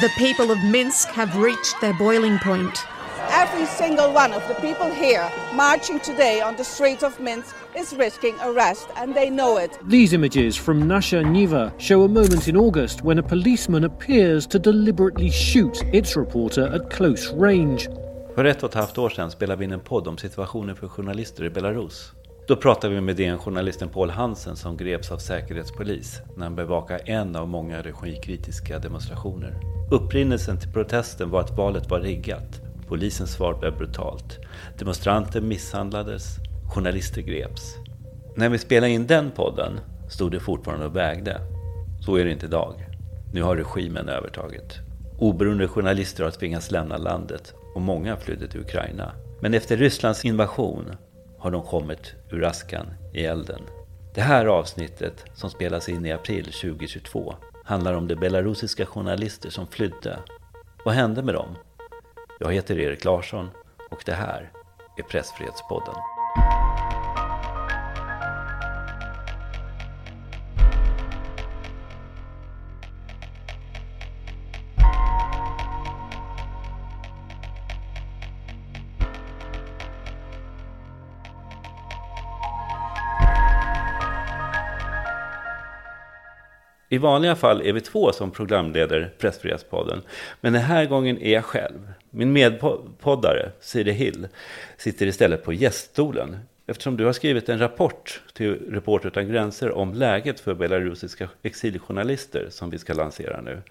The people of Minsk have reached their boiling point. Every single one of the people here marching today on the streets of Minsk is risking arrest, and they know it. These images from Nasha Niva show a moment in August when a policeman appears to deliberately shoot its reporter at close range. För ett och ett halvt år sedan spelade vi in en podd om situationen för journalister i Belarus. Då pratade vi med DN-journalisten Paul Hansen som greps av säkerhetspolis när han bevakade en av många regimkritiska demonstrationer. Upprinnelsen till protesten var att valet var riggat. Polisens svar blev brutalt. Demonstranter misshandlades, journalister greps. När vi spelade in den podden stod det fortfarande och vägde. Så är det inte idag. Nu har regimen övertagit. Oberoende journalister har tvingats lämna landet och många flydde till Ukraina. Men efter Rysslands invasion har de kommit ur askan i elden. Det här avsnittet, som spelas in i april 2022, handlar om de belarusiska journalister som flydde. Vad hände med dem? Jag heter Erik Larsson och det här är Pressfrihetspodden. I vanliga fall är vi två som programleder Pressfrihetspodden. Men den här gången är jag själv. Min medpoddare, Siri Hill, sitter istället på gäststolen. Eftersom du har skrivit en rapport till Reporter utan gränser om läget för belarusiska exiljournalister som vi ska lansera nu.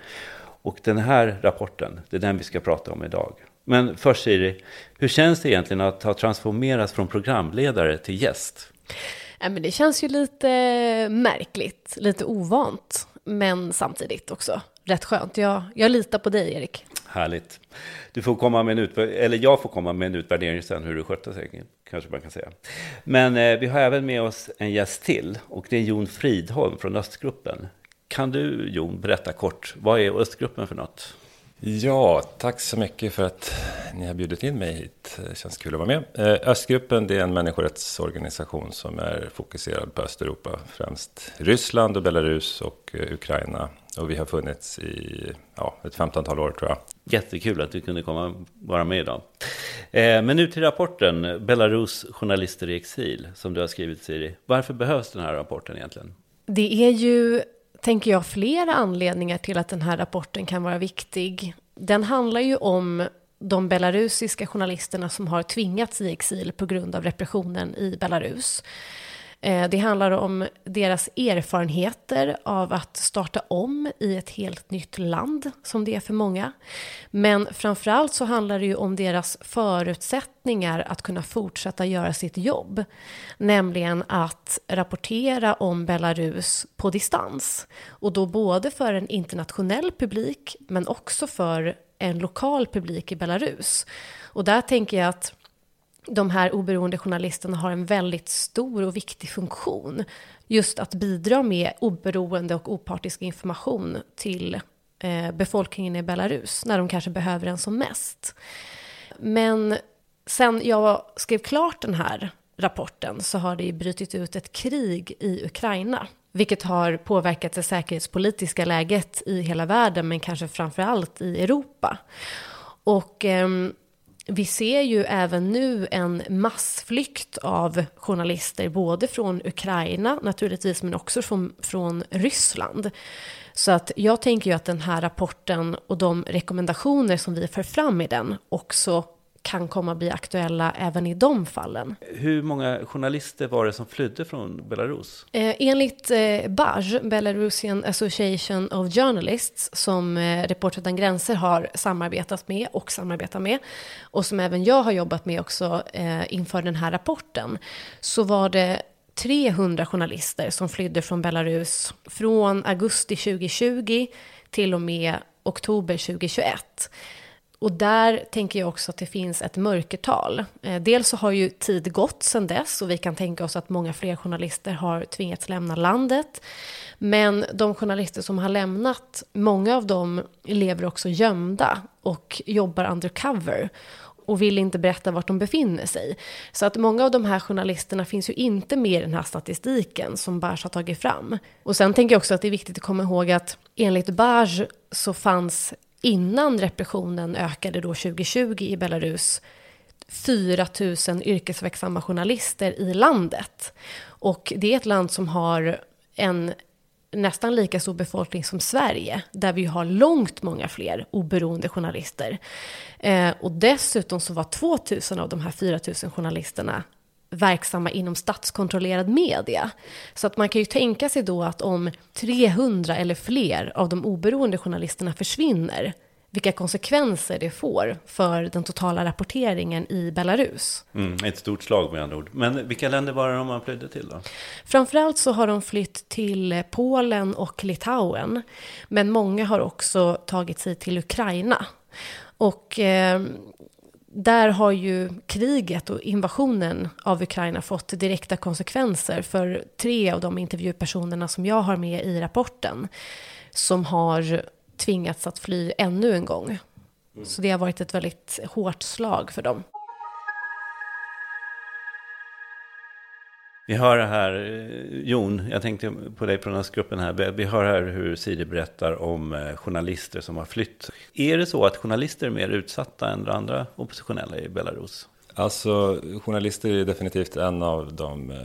Och den här rapporten, det är den vi ska prata om idag. Men först Siri, hur känns det egentligen att ha transformerats från programledare till gäst? Ja, men det känns ju lite märkligt, lite ovant, men samtidigt också rätt skönt. Jag, jag litar på dig, Erik. Härligt. Du får komma med en eller jag får komma med en utvärdering sen hur du skötte sig, kanske man kan säga. Men eh, vi har även med oss en gäst till och det är Jon Fridholm från Östgruppen. Kan du, Jon, berätta kort, vad är Östgruppen för något? Ja, tack så mycket för att ni har bjudit in mig hit. Det känns kul att vara med. Eh, Östgruppen det är en människorättsorganisation som är fokuserad på Östeuropa. Främst Ryssland och Belarus och eh, Ukraina. Och vi har funnits i ja, ett 15-tal år tror jag. Jättekul att du kunde komma vara med idag. Eh, men nu till rapporten Belarus journalister i exil som du har skrivit Siri. Varför behövs den här rapporten egentligen? Det är ju tänker jag, flera anledningar till att den här rapporten kan vara viktig. Den handlar ju om de belarusiska journalisterna som har tvingats i exil på grund av repressionen i Belarus. Eh, det handlar om deras erfarenheter av att starta om i ett helt nytt land, som det är för många. Men framförallt så handlar det ju om deras förutsättningar att kunna fortsätta göra sitt jobb. Nämligen att rapportera om Belarus på distans. Och då både för en internationell publik, men också för en lokal publik i Belarus. Och där tänker jag att de här oberoende journalisterna har en väldigt stor och viktig funktion. Just att bidra med oberoende och opartisk information till eh, befolkningen i Belarus när de kanske behöver den som mest. Men sen jag skrev klart den här rapporten så har det brutit ut ett krig i Ukraina. Vilket har påverkat det säkerhetspolitiska läget i hela världen men kanske framför allt i Europa. Och eh, vi ser ju även nu en massflykt av journalister, både från Ukraina naturligtvis, men också från, från Ryssland. Så att jag tänker ju att den här rapporten och de rekommendationer som vi för fram i den också kan komma bli aktuella även i de fallen. Hur många journalister var det som flydde från Belarus? Eh, enligt eh, BAJ, Belarusian Association of Journalists, som eh, Reporter utan gränser har samarbetat med och samarbetar med, och som även jag har jobbat med också eh, inför den här rapporten, så var det 300 journalister som flydde från Belarus från augusti 2020 till och med oktober 2021. Och där tänker jag också att det finns ett mörkertal. Eh, dels så har ju tid gått sedan dess och vi kan tänka oss att många fler journalister har tvingats lämna landet. Men de journalister som har lämnat, många av dem lever också gömda och jobbar undercover och vill inte berätta vart de befinner sig. Så att många av de här journalisterna finns ju inte med i den här statistiken som Bars har tagit fram. Och sen tänker jag också att det är viktigt att komma ihåg att enligt Bars så fanns innan repressionen ökade då 2020 i Belarus 4 000 yrkesverksamma journalister i landet. Och det är ett land som har en nästan lika stor befolkning som Sverige, där vi har långt många fler oberoende journalister. Eh, och dessutom så var 2000 av de här 4000 journalisterna verksamma inom statskontrollerad media. Så att man kan ju tänka sig då att om 300 eller fler av de oberoende journalisterna försvinner, vilka konsekvenser det får för den totala rapporteringen i Belarus. Mm, ett stort slag med andra ord. Men vilka länder var det de man flydde till då? Framförallt så har de flytt till Polen och Litauen. Men många har också tagit sig till Ukraina. Och eh, där har ju kriget och invasionen av Ukraina fått direkta konsekvenser för tre av de intervjupersonerna som jag har med i rapporten som har tvingats att fly ännu en gång. Så det har varit ett väldigt hårt slag för dem. Vi hör här, eh, Jon, jag tänkte på dig på den här gruppen här. Vi hör här hur Siri berättar om eh, journalister som har flytt. Är det så att journalister är mer utsatta än andra oppositionella i Belarus? Alltså, journalister är definitivt en av de eh,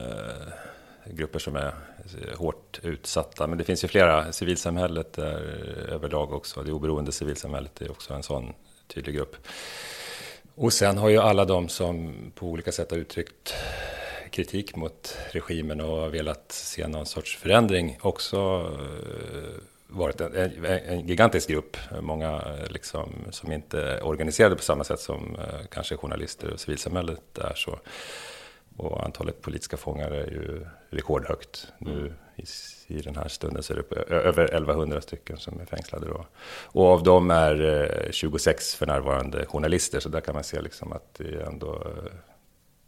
grupper som är eh, hårt utsatta. Men det finns ju flera. Civilsamhället är överlag också. Det oberoende civilsamhället är också en sån tydlig grupp. Och sen har ju alla de som på olika sätt har uttryckt kritik mot regimen och velat se någon sorts förändring också eh, varit en, en, en gigantisk grupp. Många eh, liksom, som inte är organiserade på samma sätt som eh, kanske journalister och civilsamhället är. Så. Och antalet politiska fångar är ju rekordhögt. Nu mm. i, i den här stunden så är det över 1100 stycken som är fängslade. Då. Och av dem är 26 för närvarande journalister. Så där kan man se liksom att det är ändå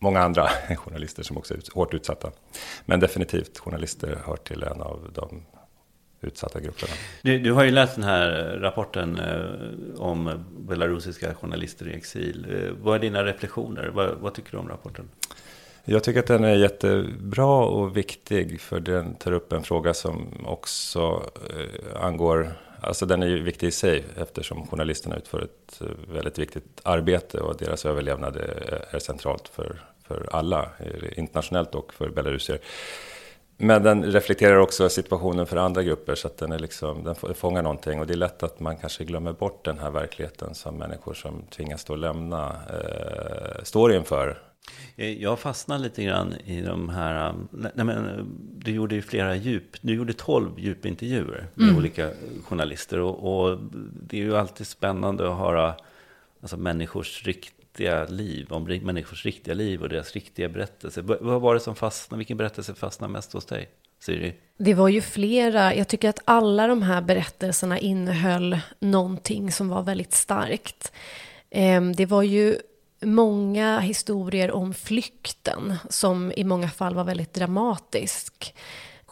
många andra journalister som också är hårt utsatta. Men definitivt journalister hör till en av de utsatta grupperna. Du, du har ju läst den här rapporten eh, om belarusiska journalister i exil. Eh, vad är dina reflektioner? Vad, vad, tycker du om rapporten? Jag tycker att den är jättebra och viktig för den tar upp en fråga som också eh, angår Alltså den är ju viktig i sig eftersom journalisterna utför ett eh, väldigt viktigt arbete och deras överlevnad är, är centralt för för alla, internationellt och för belarusier. Men den reflekterar också situationen för andra grupper så att den, är liksom, den fångar någonting. Och det är lätt att man kanske glömmer bort den här verkligheten som människor som tvingas då lämna eh, står inför. Jag fastnar lite grann i de här, nej men, du gjorde ju flera djup, du gjorde tolv djupintervjuer med mm. olika journalister och, och, det är ju alltid spännande att höra alltså, människors rikt, riktiga liv, om människors riktiga liv och deras riktiga berättelse. Vad var det som fastnade, vilken berättelse fastnade mest hos dig? Siri? Det var ju flera. Jag tycker att alla de här berättelserna innehöll någonting som var väldigt starkt. Ehm, det var ju många historier om flykten som i många fall var väldigt dramatisk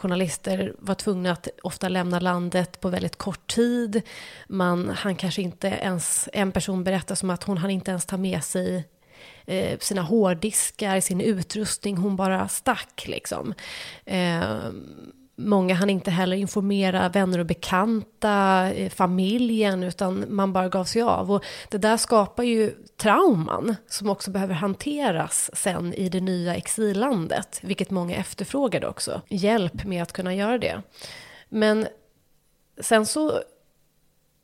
journalister var tvungna att ofta lämna landet på väldigt kort tid. Man han kanske inte ens, en person berättar som att hon hann inte ens ta med sig eh, sina hårddiskar, sin utrustning, hon bara stack liksom. Eh, Många hann inte heller informera vänner och bekanta, eh, familjen, utan man bara gav sig av. Och det där skapar ju trauman som också behöver hanteras sen i det nya exillandet, vilket många efterfrågade också. Hjälp med att kunna göra det. Men sen så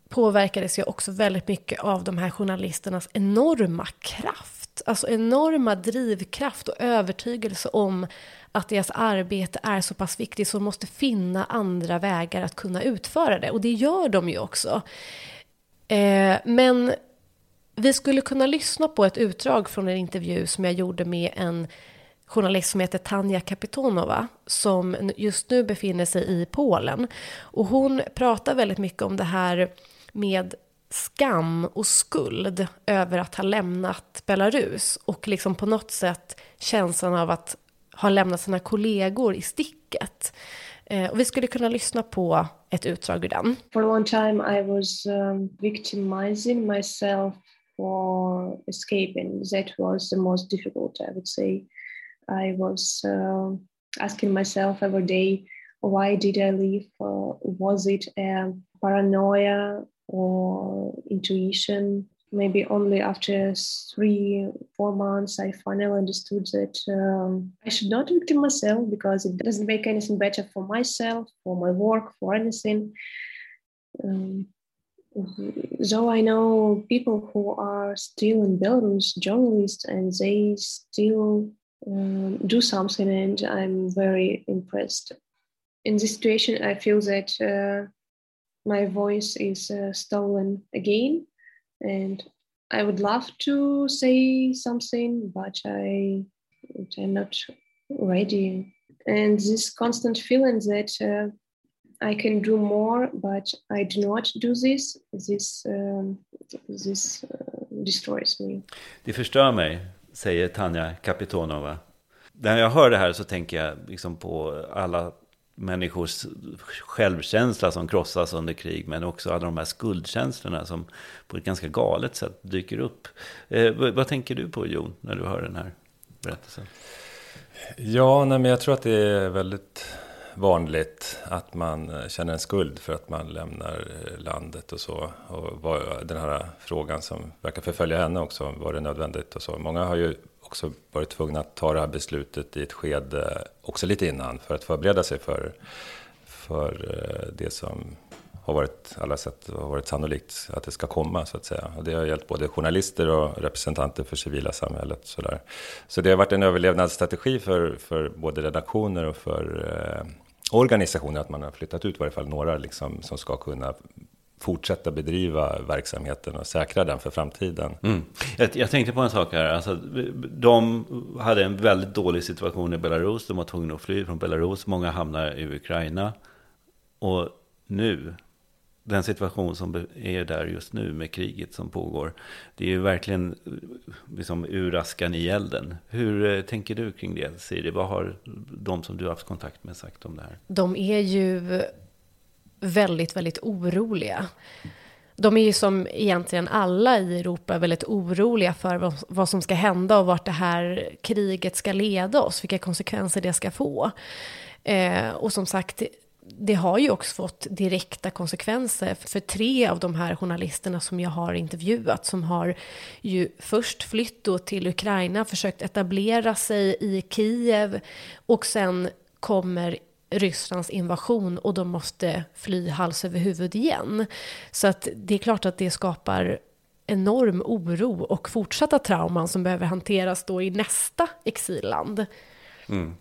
påverkades jag också väldigt mycket av de här journalisternas enorma kraft. Alltså enorma drivkraft och övertygelse om att deras arbete är så pass viktigt så de måste finna andra vägar att kunna utföra det. Och det gör de ju också. Eh, men vi skulle kunna lyssna på ett utdrag från en intervju som jag gjorde med en journalist som heter Tanja Kapitonova som just nu befinner sig i Polen. Och hon pratar väldigt mycket om det här med skam och skuld över att ha lämnat Belarus och liksom på något sätt känslan av att ha lämnat sina kollegor i sticket. Eh, och vi skulle kunna lyssna på ett utdrag ur den. For a long time I was um, victimizing myself for escaping. That was the most difficult, I would say. I was uh, asking myself every day, why did I leave? Uh, was it a paranoia or intuition. Maybe only after three, four months, I finally understood that um, I should not victim myself because it doesn't make anything better for myself, for my work, for anything. Um, though I know people who are still in Belarus, journalists, and they still um, do something, and I'm very impressed. In this situation, I feel that uh, my voice is uh, stolen again, and I would love to say something, but I, I'm not ready. And this constant feeling that uh, I can do more, but I do not do this. This, um, this uh, destroys me. Det förstör mig, säger Tanja Kapitonova. När jag hör det här så tänker jag liksom på alla människors självkänsla som krossas under krig, men också alla de här skuldkänslorna som på ett ganska galet sätt dyker upp. Eh, vad tänker du på Jon, när du hör den här berättelsen? Ja, nej, men jag tror att det är väldigt vanligt att man eh, känner en skuld för att man lämnar eh, landet och så. Och var, den här frågan som verkar förfölja henne också, var det nödvändigt och så. Många har ju också varit tvungna att ta det här beslutet i ett skede, också lite innan, för att förbereda sig för, för eh, det som har varit, alla sätt har varit sannolikt att det ska komma, så att säga. Och det har gällt både journalister och representanter för civila samhället. Så, där. så det har varit en överlevnadsstrategi för, för både redaktioner och för eh, organisationer, att man har flyttat ut i varje fall några liksom, som ska kunna fortsätta bedriva verksamheten och säkra den för framtiden. Mm. Jag, jag, tänkte på en sak här. Alltså, de hade en väldigt dålig situation i Belarus. De var tvungna att fly från Belarus. Många hamnar i Ukraina. Och nu, den situation som är där just nu med kriget som pågår. Det är ju verkligen liksom ur askan i elden. Hur eh, tänker du kring det, Siri? Vad har de som du har haft kontakt med sagt om det här? De är ju väldigt, väldigt oroliga. De är ju som egentligen alla i Europa väldigt oroliga för vad, som ska hända och vart det här kriget ska leda oss, vilka konsekvenser det ska få. Eh, och som sagt, det har ju också fått direkta konsekvenser för tre av de här journalisterna som jag har intervjuat som har ju först flytt då till Ukraina, försökt etablera sig i Kiev och sen kommer Rysslands invasion och de måste fly hals över huvud igen. Så att det är klart att det skapar enorm oro och fortsatta trauman som behöver hanteras då i nästa exilland. Mm.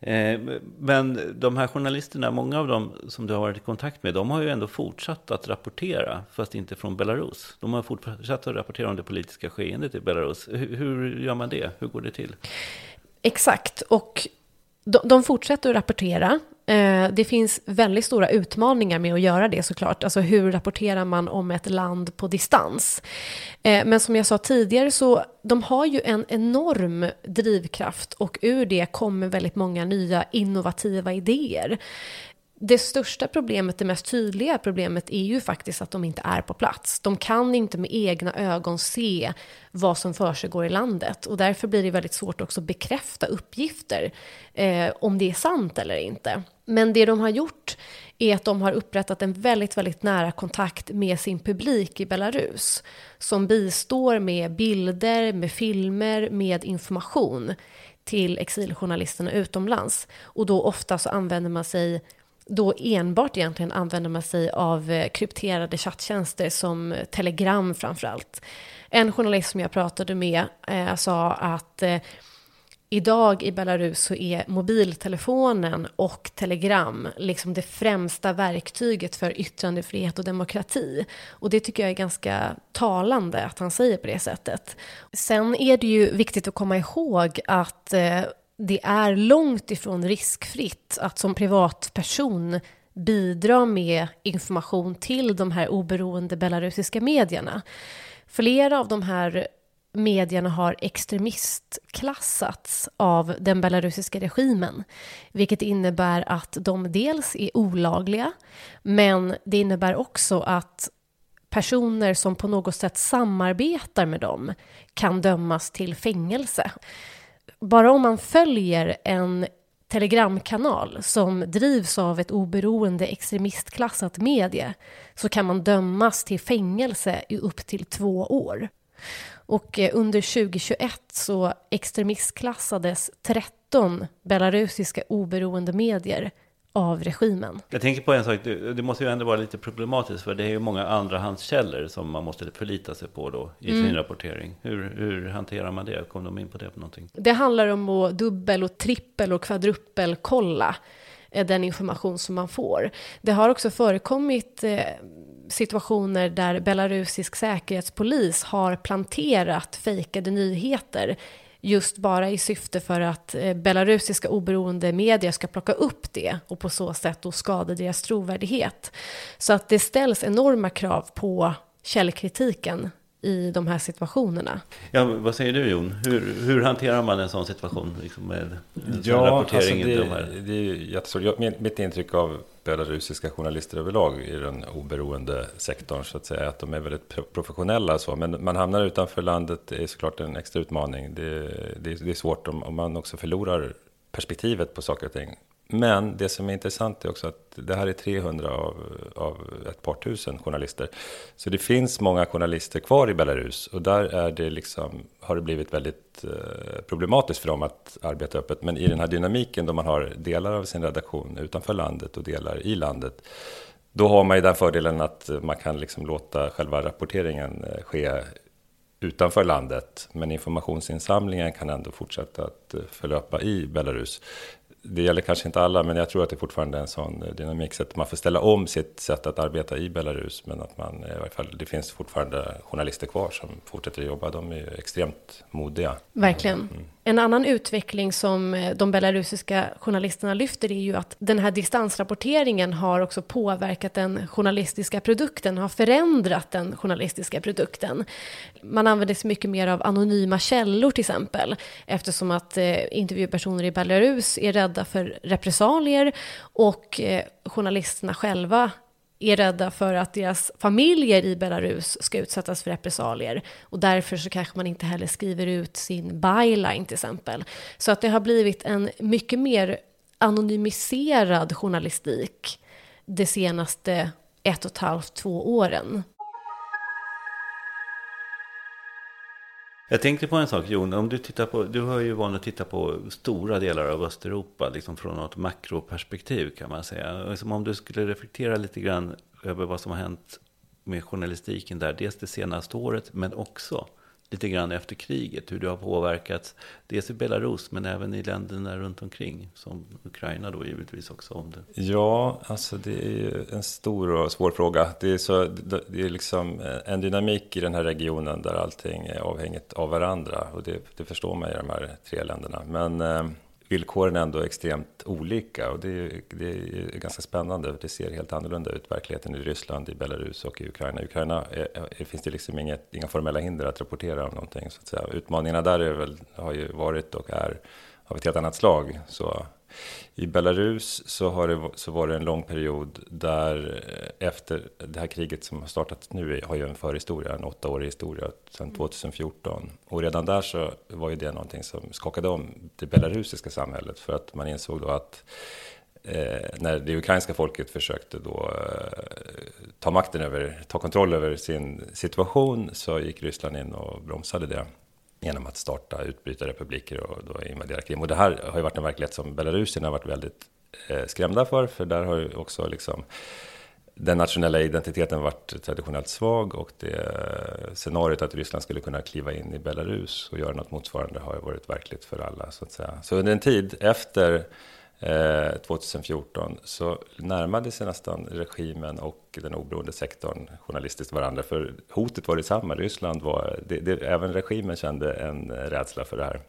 Eh, men de här journalisterna, många av dem som du har varit i kontakt med, de har ju ändå fortsatt att rapportera, fast inte från Belarus. De har fortsatt att rapportera om det politiska skeendet i Belarus. Hur, hur gör man det? Hur går det till? Exakt, och de, de fortsätter att rapportera. Eh, det finns väldigt stora utmaningar med att göra det såklart. Alltså hur rapporterar man om ett land på distans? Eh, men som jag sa tidigare så de har ju en enorm drivkraft och ur det kommer väldigt många nya innovativa idéer. Det största problemet, det mest tydliga problemet är ju faktiskt att de inte är på plats. De kan inte med egna ögon se vad som försiggår i landet och därför blir det väldigt svårt också att bekräfta uppgifter eh, om det är sant eller inte. Men det de har gjort är att de har upprättat en väldigt, väldigt nära kontakt med sin publik i Belarus som bistår med bilder, med filmer, med information till exiljournalisterna utomlands. Och då ofta så använder man sig då enbart egentligen använder man sig av eh, krypterade chatttjänster som Telegram framförallt. En journalist som jag pratade med eh, sa att eh, idag i Belarus så är mobiltelefonen och telegram liksom det främsta verktyget för yttrandefrihet och demokrati. Och det tycker jag är ganska talande att han säger på det sättet. Sen är det ju viktigt att komma ihåg att eh, det är långt ifrån riskfritt att som privatperson bidra med information till de här oberoende belarusiska medierna. Flera av de här medierna har extremistklassats av den belarusiska regimen, vilket innebär att de dels är olagliga, men det innebär också att personer som på något sätt samarbetar med dem kan dömas till fängelse bara om man följer en telegramkanal som drivs av ett oberoende extremistklassat medie så kan man dömas till fängelse i upp till två år. Och eh, under 2021 så extremistklassades 13 belarusiska oberoende medier av regimen. Jag tänker på en sak, det, måste ju ändå vara lite problematiskt för det är ju många andrahandskällor som man måste förlita sig på då i sin mm. rapportering. Hur, hur hanterar man det? Kom de in på det på någonting? Det handlar om att dubbel och trippel och kvadruppelkolla eh, den information som man får. Det har också förekommit eh, situationer där belarusisk säkerhetspolis har planterat fejkade nyheter just bara i syfte för att eh, belarusiska oberoende medier ska plocka upp det och på så sätt då skada deras trovärdighet. Så att det ställs enorma krav på källkritiken i de här situationerna. Ja, vad säger du Jon? Hur, hur hanterar man en sån situation liksom med ja, rapportering? Alltså det, de här? det är jättesvårt. Mitt intryck av belarusiska journalister överlag i den oberoende sektorn så att säga, att de är väldigt professionella så. Men man hamnar utanför landet är såklart en extra utmaning. Det, det, det är svårt om, om man också förlorar perspektivet på saker och ting. Men det som är intressant är också att det här är 300 av, av ett par tusen journalister. Så det finns många journalister kvar i Belarus och där är det liksom, har det blivit väldigt eh, problematiskt för dem att arbeta öppet. Men i den här dynamiken då man har delar av sin redaktion utanför landet och delar i landet. Då har man ju den fördelen att man kan liksom låta själva rapporteringen eh, ske utanför landet. Men informationsinsamlingen kan ändå fortsätta att eh, förlöpa i Belarus det gäller kanske inte alla, men jag tror att det fortfarande är en sån dynamik. Så att man får ställa om sitt sätt att arbeta i Belarus. Men att man, i varje fall, det finns fortfarande journalister kvar som fortsätter jobba. De är ju extremt modiga. Verkligen. Mm. En annan utveckling som eh, de belarusiska journalisterna lyfter är ju att den här distansrapporteringen har också påverkat den journalistiska produkten, har förändrat den journalistiska produkten. Man använder sig mycket mer av anonyma källor till exempel, eftersom att eh, intervjupersoner i Belarus är rädda för repressalier och eh, journalisterna själva är rädda för att deras familjer i Belarus ska utsättas för repressalier. Och därför så kanske man inte heller skriver ut sin byline till exempel. Så att det har blivit en mycket mer anonymiserad journalistik de senaste ett och ett halvt, två åren. Jag tänkte på en sak Jon, om du tittar på, du har ju van att titta på stora delar av Östeuropa, liksom från något makroperspektiv kan man säga. Som om du skulle reflektera lite grann över vad som har hänt med journalistiken där, dels det senaste året, men också lite grann efter kriget, hur det har påverkats dels i Belarus men även i länderna runt omkring, som Ukraina då givetvis också om det. Ja, alltså det är ju en stor och svår fråga. Det är, så, det är liksom eh, en dynamik i den här regionen där allting är avhängigt av varandra och det, det förstår man i de här tre länderna. Men eh, villkoren är ändå extremt olika och det är, det är ganska spännande. Det ser helt annorlunda ut, verkligheten i Ryssland, i Belarus och i Ukraina. I Ukraina är, är, finns det liksom inget, inga formella hinder att rapportera om någonting. Så att säga. Utmaningarna där är väl, har ju varit och är av ett helt annat slag. Så i Belarus så, har det, så var det en lång period där eh, efter det här kriget som har startat nu har ju en förhistoria, en åttaårig historia sedan 2014. Mm. Och redan där så var ju det någonting som skakade om det belarusiska samhället för att man insåg då att eh, när det ukrainska folket försökte då eh, ta makten över, ta kontroll över sin situation så gick Ryssland in och bromsade det genom att starta utbrytarrepubliker och då invadera Krim. Och det här har ju varit en verklighet som belarusierna har varit väldigt eh, skrämda för, för där har ju också liksom den nationella identiteten varit traditionellt svag och det eh, scenariot att Ryssland skulle kunna kliva in i Belarus och göra något motsvarande har ju varit verkligt för alla så att säga. Så under en tid efter Eh, 2014 så närmade sig nästan regimen och den oberoende sektorn journalistiskt varandra. För hotet var detsamma. Ryssland var, det, det, även regimen kände en rädsla för det här.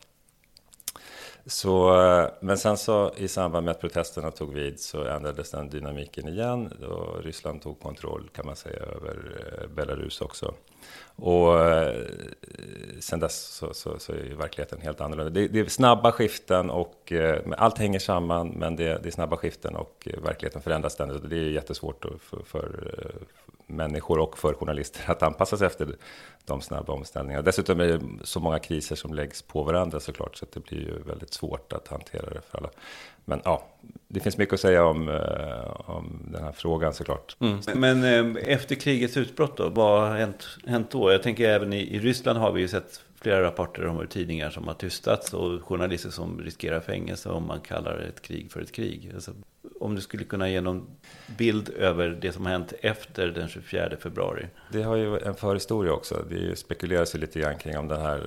Så, eh, men sen så i samband med att protesterna tog vid så ändrades den dynamiken igen. Och Ryssland tog kontroll kan man säga över eh, Belarus också. Och eh, sen dess så, så, så är verkligheten helt annorlunda. Det, det är snabba skiften och eh, allt hänger samman, men det, det, är snabba skiften och eh, verkligheten förändras ständigt. Det är jättesvårt för, för människor och för journalister att anpassa sig efter de snabba omställningarna. Dessutom är det så många kriser som läggs på varandra såklart, så det blir ju väldigt svårt att hantera det för alla. Men ja, det finns mycket att säga om, eh, om den här frågan såklart. Mm. Men eh, efter krigets utbrott då, vad har hänt, hänt då? Jag tänker även i, i Ryssland har vi ju sett flera rapporter om hur tidningar som har tystats och journalister som riskerar fängelse om man kallar ett krig för ett krig. Alltså, om du skulle kunna ge någon bild över det som har hänt efter den 24 februari? Det har ju en förhistoria också. Det spekuleras ju lite grann kring om den här,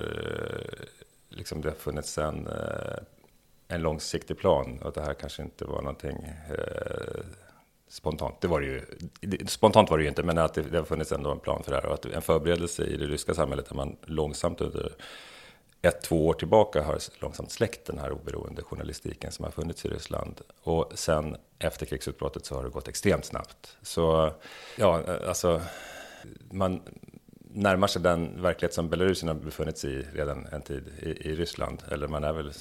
liksom det har funnits en, en långsiktig plan och det här kanske inte var någonting eh, spontant. Det var det ju, spontant var det ju inte, men att det, det har funnits ändå en plan för det här och att en förberedelse i det ryska samhället där man långsamt under ett, två år tillbaka har långsamt släckt den här oberoende journalistiken som har funnits i Ryssland. Och sen efter krigsutbrottet så har det gått extremt snabbt. Så ja, eh, alltså man, närmar sig den verklighet som Belarusien har befunnit sig i redan en tid i, i, Ryssland. Eller man är väl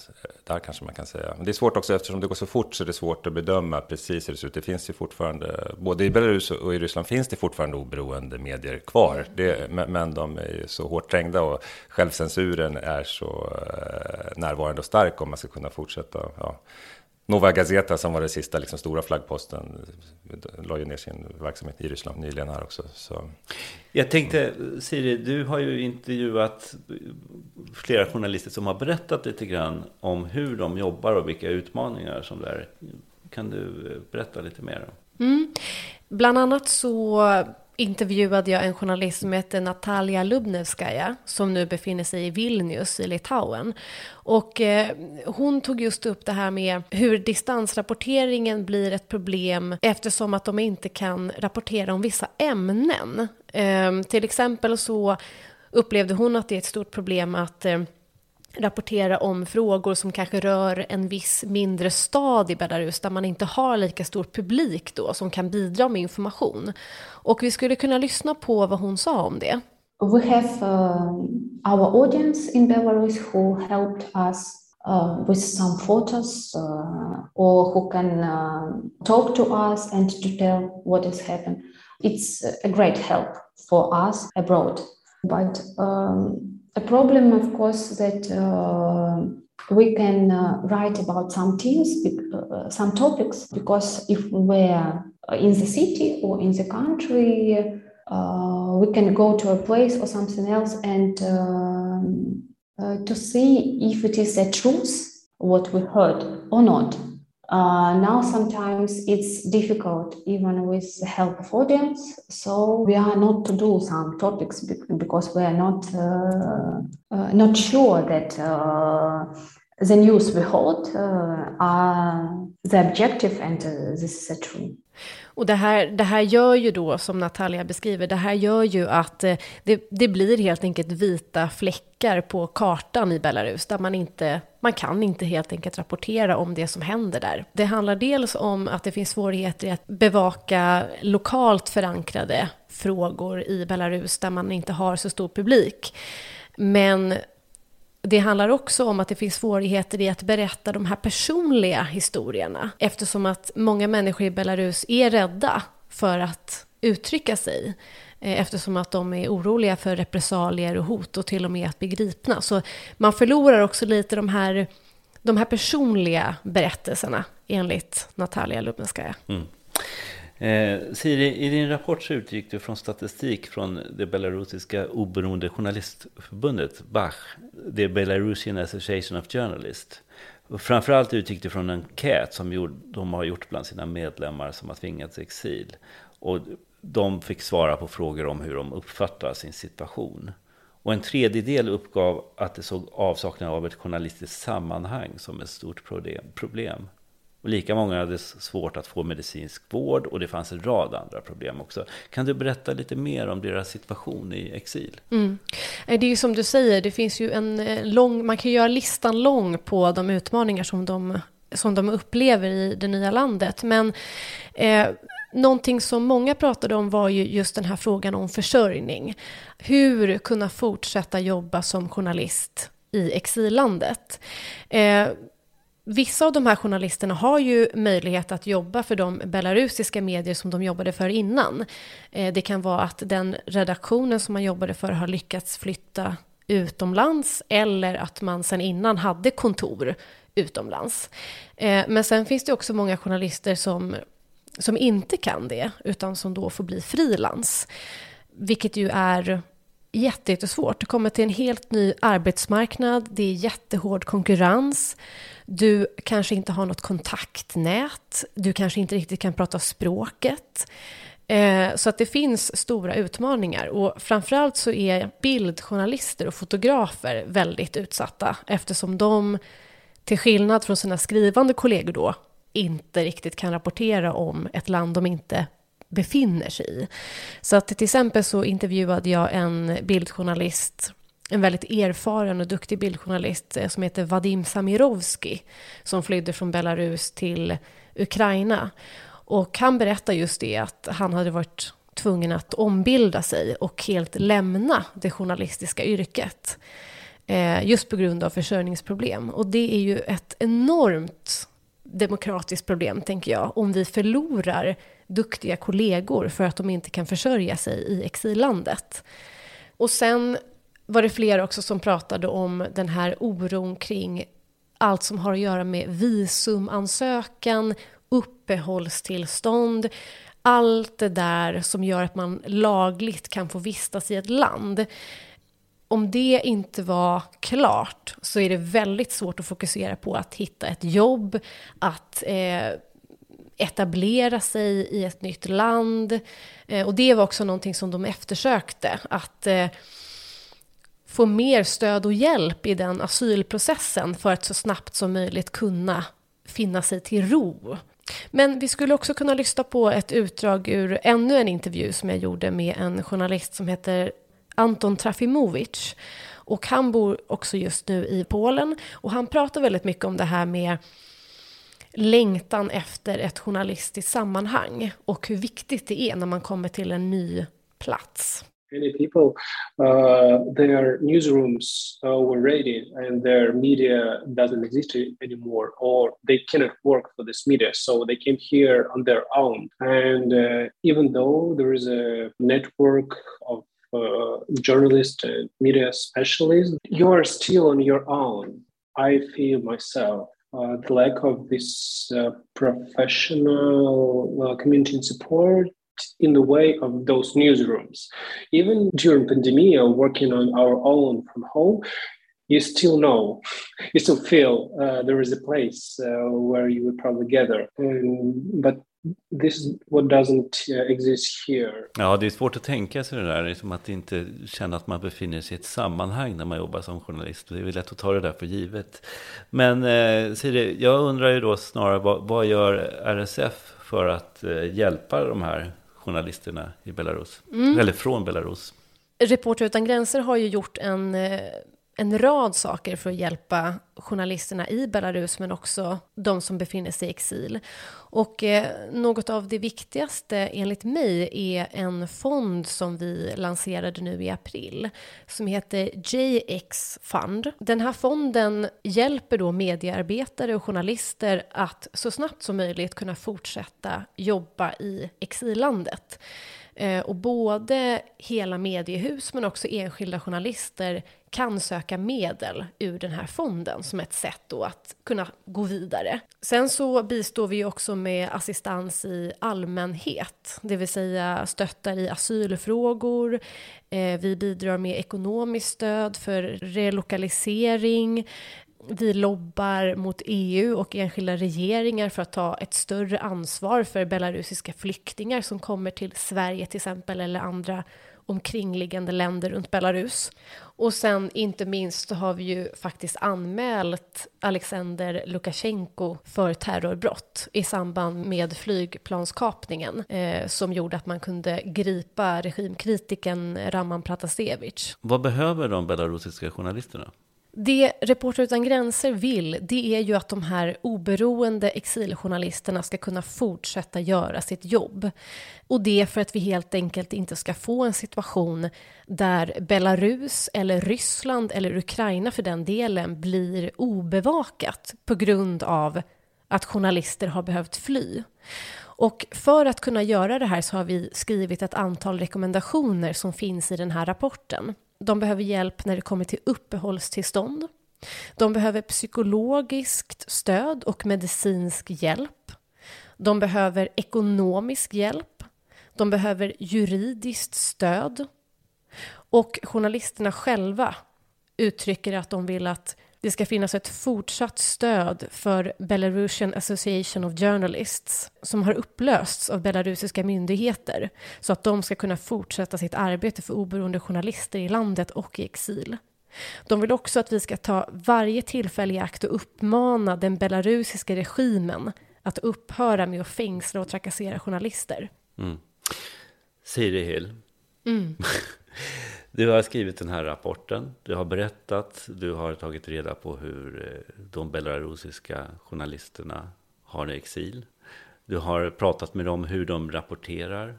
där kanske man kan säga. Men det är svårt också eftersom det går så fort så är det svårt att bedöma precis hur det ser ut. Det finns ju fortfarande, både i Belarus och i Ryssland finns det fortfarande oberoende medier kvar. Det, men de är ju så hårt trängda och självcensuren är så eh, närvarande och stark om man ska kunna fortsätta. Ja Nova Gazeta som var det sista liksom, stora flaggposten la ju ner sin verksamhet i Ryssland nyligen här också. Så. Jag tänkte, Siri, du har ju intervjuat flera journalister som har berättat lite grann om hur de jobbar och vilka utmaningar som det är. Kan du berätta lite mer? Mm. Bland annat så intervjuade jag en journalist som heter Natalia Lubnevskaja som nu befinner sig i Vilnius i Litauen. Och eh, hon tog just upp det här med hur distansrapporteringen blir ett problem eftersom att de inte kan rapportera om vissa ämnen. Eh, till exempel så upplevde hon att det är ett stort problem att eh, rapportera om frågor som kanske rör en viss mindre stad i Belarus där man inte har lika stor publik då som kan bidra med information. Och vi skulle kunna lyssna på vad hon sa om det. We have uh, our audience in Belarus who helped us uh, with some photos uh, or who can uh, talk to us and to tell what has happened. It's a great help for us abroad. But um, a problem, of course, that uh, we can uh, write about some themes, uh, some topics, because if we're in the city or in the country, uh, we can go to a place or something else and um, uh, to see if it is a truth what we heard or not. Uh, now sometimes it's difficult even with the help of audience. So we are not to do some topics because we are not uh, uh, not sure that uh, the news we hold uh, are the objective and uh, this is true Och det här, det här gör ju då, som Natalia beskriver, det här gör ju att eh, det, det blir helt enkelt vita fläckar på kartan i Belarus, där man inte, man kan inte helt enkelt rapportera om det som händer där. Det handlar dels om att det finns svårigheter i att bevaka lokalt förankrade frågor i Belarus, där man inte har så stor publik. Men det handlar också om att det finns svårigheter i att berätta de här personliga historierna eftersom att många människor i Belarus är rädda för att uttrycka sig eh, eftersom att de är oroliga för repressalier och hot och till och med att bli gripna. Så man förlorar också lite de här, de här personliga berättelserna enligt Natalia Lubenskaja. Mm. Eh, Siri, i din rapport så utgick du från statistik från det belarusiska oberoende journalistförbundet, Bach, the Belarusian Association of Journalists. Och framförallt utgick du från en enkät som de har gjort bland sina medlemmar som har tvingats i exil. Och de fick svara på frågor om hur de uppfattar sin situation. Och en tredjedel uppgav att det såg avsaknad av ett journalistiskt sammanhang som ett stort problem. Och lika många hade svårt att få medicinsk vård och det fanns en rad andra problem också. Kan du berätta lite mer om deras situation i exil? Mm. Eh, det är ju som du säger, det finns ju en eh, lång, man kan göra listan lång på de utmaningar som de, som de upplever i det nya landet. Men eh, Någonting som många pratade om var ju just den här frågan om försörjning. Hur kunna fortsätta jobba som journalist i exillandet. Eh, Vissa av de här journalisterna har ju möjlighet att jobba för de belarusiska medier som de jobbade för innan. Eh, det kan vara att den redaktionen som man jobbade för har lyckats flytta utomlands eller att man sen innan hade kontor utomlands. Eh, men sen finns det också många journalister som, som inte kan det, utan som då får bli frilans. Vilket ju är jättesvårt. Du kommer till en helt ny arbetsmarknad, det är jättehård konkurrens. Du kanske inte har något kontaktnät, du kanske inte riktigt kan prata språket. Eh, så att det finns stora utmaningar och framförallt så är bildjournalister och fotografer väldigt utsatta eftersom de, till skillnad från sina skrivande kollegor då, inte riktigt kan rapportera om ett land de inte befinner sig i. Så att till exempel så intervjuade jag en bildjournalist en väldigt erfaren och duktig bildjournalist eh, som heter Vadim Samirovski som flydde från Belarus till Ukraina. Och han berättar just det att han hade varit tvungen att ombilda sig och helt lämna det journalistiska yrket. Eh, just på grund av försörjningsproblem. Och det är ju ett enormt demokratiskt problem, tänker jag, om vi förlorar duktiga kollegor för att de inte kan försörja sig i exillandet. Och sen var det fler också som pratade om den här oron kring allt som har att göra med visumansökan, uppehållstillstånd, allt det där som gör att man lagligt kan få vistas i ett land. Om det inte var klart så är det väldigt svårt att fokusera på att hitta ett jobb, att eh, etablera sig i ett nytt land. Eh, och det var också någonting som de eftersökte, att eh, få mer stöd och hjälp i den asylprocessen för att så snabbt som möjligt kunna finna sig till ro. Men vi skulle också kunna lyssna på ett utdrag ur ännu en intervju som jag gjorde med en journalist som heter Anton Trafimovic. Och han bor också just nu i Polen och han pratar väldigt mycket om det här med längtan efter ett journalistiskt sammanhang och hur viktigt det är när man kommer till en ny plats. Many people, uh, their newsrooms uh, were raided and their media doesn't exist anymore, or they cannot work for this media. So they came here on their own. And uh, even though there is a network of uh, journalists and media specialists, you are still on your own. I feel myself uh, the lack of this uh, professional uh, community support in the way of those newsrooms. Even during pandemic, working on our own from home, you still know, you still feel uh, there is a place uh, where you would probably gather. but this is what doesn't uh, exist here. Ja, det är svårt att tänka sig det där, liksom att inte känna att man befinner sig i ett sammanhang när man jobbar som journalist. Det är lätt att ta det där för givet. Men eh, Siri, jag undrar ju då snarare, vad, vad gör RSF för att eh, hjälpa de här journalisterna i Belarus, mm. eller från Belarus? Reporter utan gränser har ju gjort en eh, en rad saker för att hjälpa journalisterna i Belarus men också de som befinner sig i exil. Och eh, något av det viktigaste enligt mig är en fond som vi lanserade nu i april som heter JX Fund. Den här fonden hjälper då mediearbetare och journalister att så snabbt som möjligt kunna fortsätta jobba i exillandet. Eh, och både hela mediehus men också enskilda journalister kan söka medel ur den här fonden som ett sätt då att kunna gå vidare. Sen så bistår vi också med assistans i allmänhet, det vill säga stöttar i asylfrågor. Eh, vi bidrar med ekonomiskt stöd för relokalisering, vi lobbar mot EU och enskilda regeringar för att ta ett större ansvar för belarusiska flyktingar som kommer till Sverige till exempel eller andra omkringliggande länder runt Belarus. Och sen inte minst så har vi ju faktiskt anmält Alexander Lukasjenko för terrorbrott i samband med flygplanskapningen eh, som gjorde att man kunde gripa regimkritiken Raman Pratasevich. Vad behöver de belarusiska journalisterna? Det Reporter utan gränser vill, det är ju att de här oberoende exiljournalisterna ska kunna fortsätta göra sitt jobb. Och det för att vi helt enkelt inte ska få en situation där Belarus eller Ryssland eller Ukraina för den delen blir obevakat på grund av att journalister har behövt fly. Och för att kunna göra det här så har vi skrivit ett antal rekommendationer som finns i den här rapporten de behöver hjälp när det kommer till uppehållstillstånd. De behöver psykologiskt stöd och medicinsk hjälp. De behöver ekonomisk hjälp. De behöver juridiskt stöd. Och journalisterna själva uttrycker att de vill att det ska finnas ett fortsatt stöd för Belarusian Association of Journalists som har upplösts av belarusiska myndigheter så att de ska kunna fortsätta sitt arbete för oberoende journalister i landet och i exil. De vill också att vi ska ta varje tillfälle i akt och uppmana den belarusiska regimen att upphöra med att fängsla och trakassera journalister. Mm. Siri Hill. Mm. Du har skrivit den här rapporten, du har berättat, du har tagit reda på hur eh, de belarusiska journalisterna har exil. Du har pratat med dem hur de rapporterar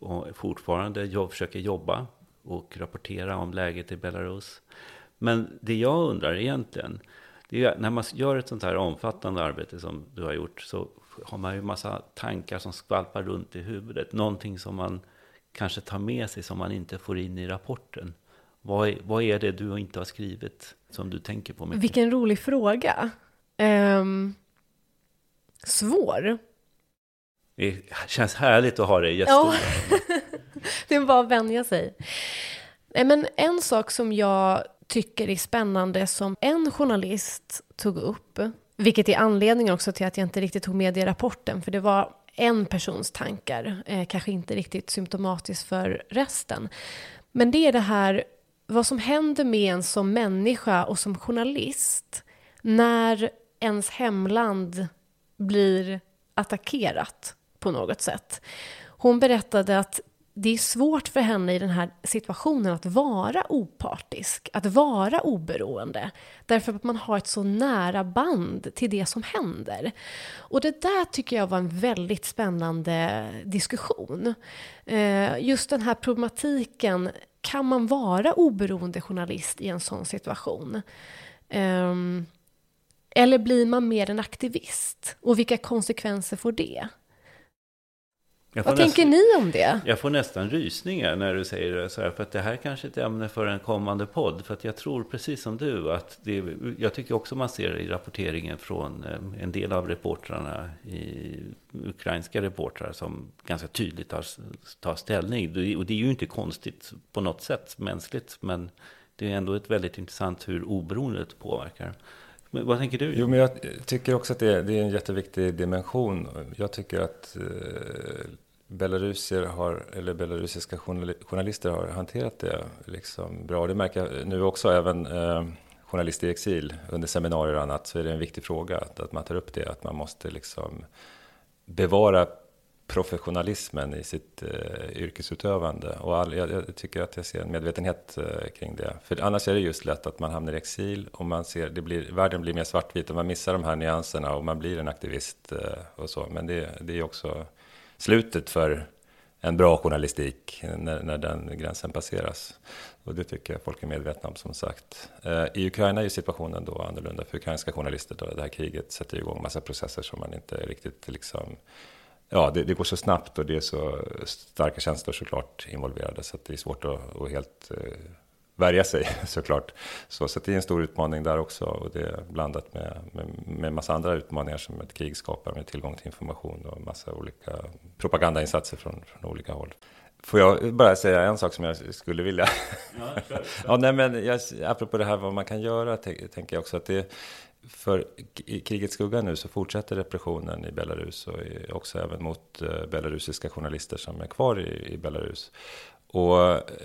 och fortfarande jobb, försöker jobba och rapportera om läget i Belarus. Men det jag undrar egentligen, det är när man gör ett sånt här omfattande arbete som du har gjort så har man ju massa tankar som skvalpar runt i huvudet. Någonting som man kanske tar med sig som man inte får in i rapporten? Vad är, vad är det du inte har skrivit som du tänker på mycket? Vilken rolig fråga. Um, svår. Det känns härligt att ha dig gäststudion. Ja. det är bara att vänja sig. Men en sak som jag tycker är spännande som en journalist tog upp, vilket är anledningen också till att jag inte riktigt tog med det i rapporten, för det var en persons tankar, eh, kanske inte riktigt symptomatiskt för resten. Men det är det här, vad som händer med en som människa och som journalist när ens hemland blir attackerat på något sätt. Hon berättade att det är svårt för henne i den här situationen att vara opartisk, att vara oberoende. Därför att man har ett så nära band till det som händer. Och det där tycker jag var en väldigt spännande diskussion. Eh, just den här problematiken, kan man vara oberoende journalist i en sån situation? Ehm, eller blir man mer en aktivist? Och vilka konsekvenser får det? Vad nästan, tänker ni om det? Jag får nästan rysningar när du säger det så här. För att det här kanske är ett ämne för en kommande podd. För att jag tror precis som du att det, jag tycker också man ser i rapporteringen från eh, en del av reportrarna i ukrainska reportrar som ganska tydligt tar, tar ställning. Och det är ju inte konstigt på något sätt mänskligt. Men det är ändå ett väldigt intressant hur oberoendet påverkar. Men vad tänker du? Jo, men jag tycker också att det är, det är en jätteviktig dimension. Jag tycker att eh, belarusier har, eller belarusiska journalister har hanterat det liksom bra. Det märker jag nu också, även eh, journalister i exil under seminarier och annat, så är det en viktig fråga att, att man tar upp det, att man måste liksom bevara professionalismen i sitt eh, yrkesutövande. Och all, jag, jag, tycker att jag ser en medvetenhet eh, kring det. För annars är det just lätt att man hamnar i exil och man ser, det blir, världen blir mer svartvit och man missar de här nyanserna och man blir en aktivist eh, och så. Men det, det är också slutet för en bra journalistik när, när den gränsen passeras. Och det tycker jag folk är medvetna om som sagt. Eh, I Ukraina är situationen då annorlunda för ukrainska journalister. Då det här kriget sätter igång massa processer som man inte riktigt liksom ja, det, det, går så snabbt och det är så starka känslor såklart involverade så att det är svårt att, att helt eh, värja sig såklart. Så, så det är en stor utmaning där också och det är blandat med, med, med massa andra utmaningar som ett krig skapar med tillgång till information och massa olika propagandainsatser från, från olika håll. Får jag bara säga en sak som jag skulle vilja? Ja, ja nej, men jag, apropå det här vad man kan göra, tänker jag också att det för i krigets skugga nu så fortsätter repressionen i Belarus och också även mot eh, belarusiska journalister som är kvar i, i Belarus. Och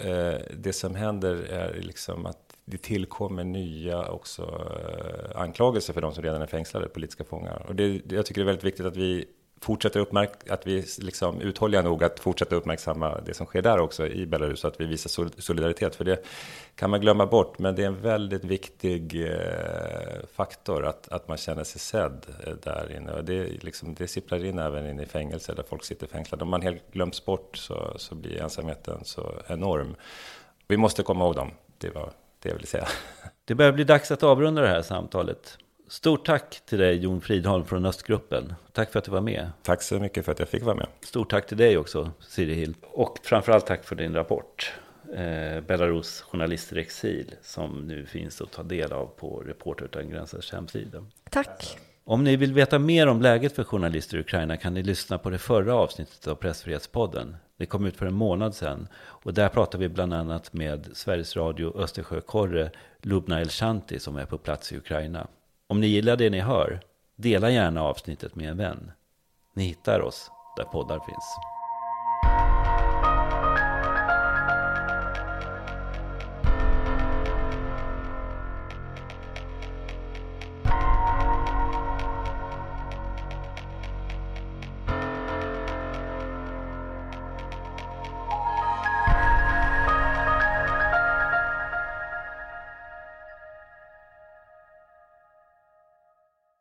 eh, det som händer är liksom att det tillkommer nya också eh, anklagelser för de som redan är fängslade, politiska fångar. Och det, jag tycker det är väldigt viktigt att vi fortsätter uppmärk att vi liksom uthålliga nog att fortsätta uppmärksamma det som sker där också i Belarus så att vi visar solidaritet. För det kan man glömma bort, men det är en väldigt viktig eh, faktor att, att man känner sig sedd eh, där inne. Och det, liksom, det sipprar in även in i fängelser där folk sitter fängslade. Om man helt glöms bort så, så blir ensamheten så enorm. Vi måste komma ihåg dem, det var det jag ville säga. Det börjar bli dags att avrunda det här samtalet. Stort tack till dig Jon Fridholm från Östgruppen. Tack för att du var med. Tack så mycket för att jag fick vara med. Stort tack till dig också Siri Hill. Och framförallt tack för din rapport. eh, Belarus journalister i exil som nu finns att ta del av på Reporter utan gränsers hemsida. Tack. Om ni vill veta mer om läget för journalister i Ukraina kan ni lyssna på det förra avsnittet av Pressfrihetspodden. Det kom ut för en månad sedan och där pratar vi bland annat med Sveriges Radio Östersjökorre Lubna Elshanti som är på plats i Ukraina. Om ni gillar det ni hör, dela gärna avsnittet med en vän. Ni hittar oss där poddar finns.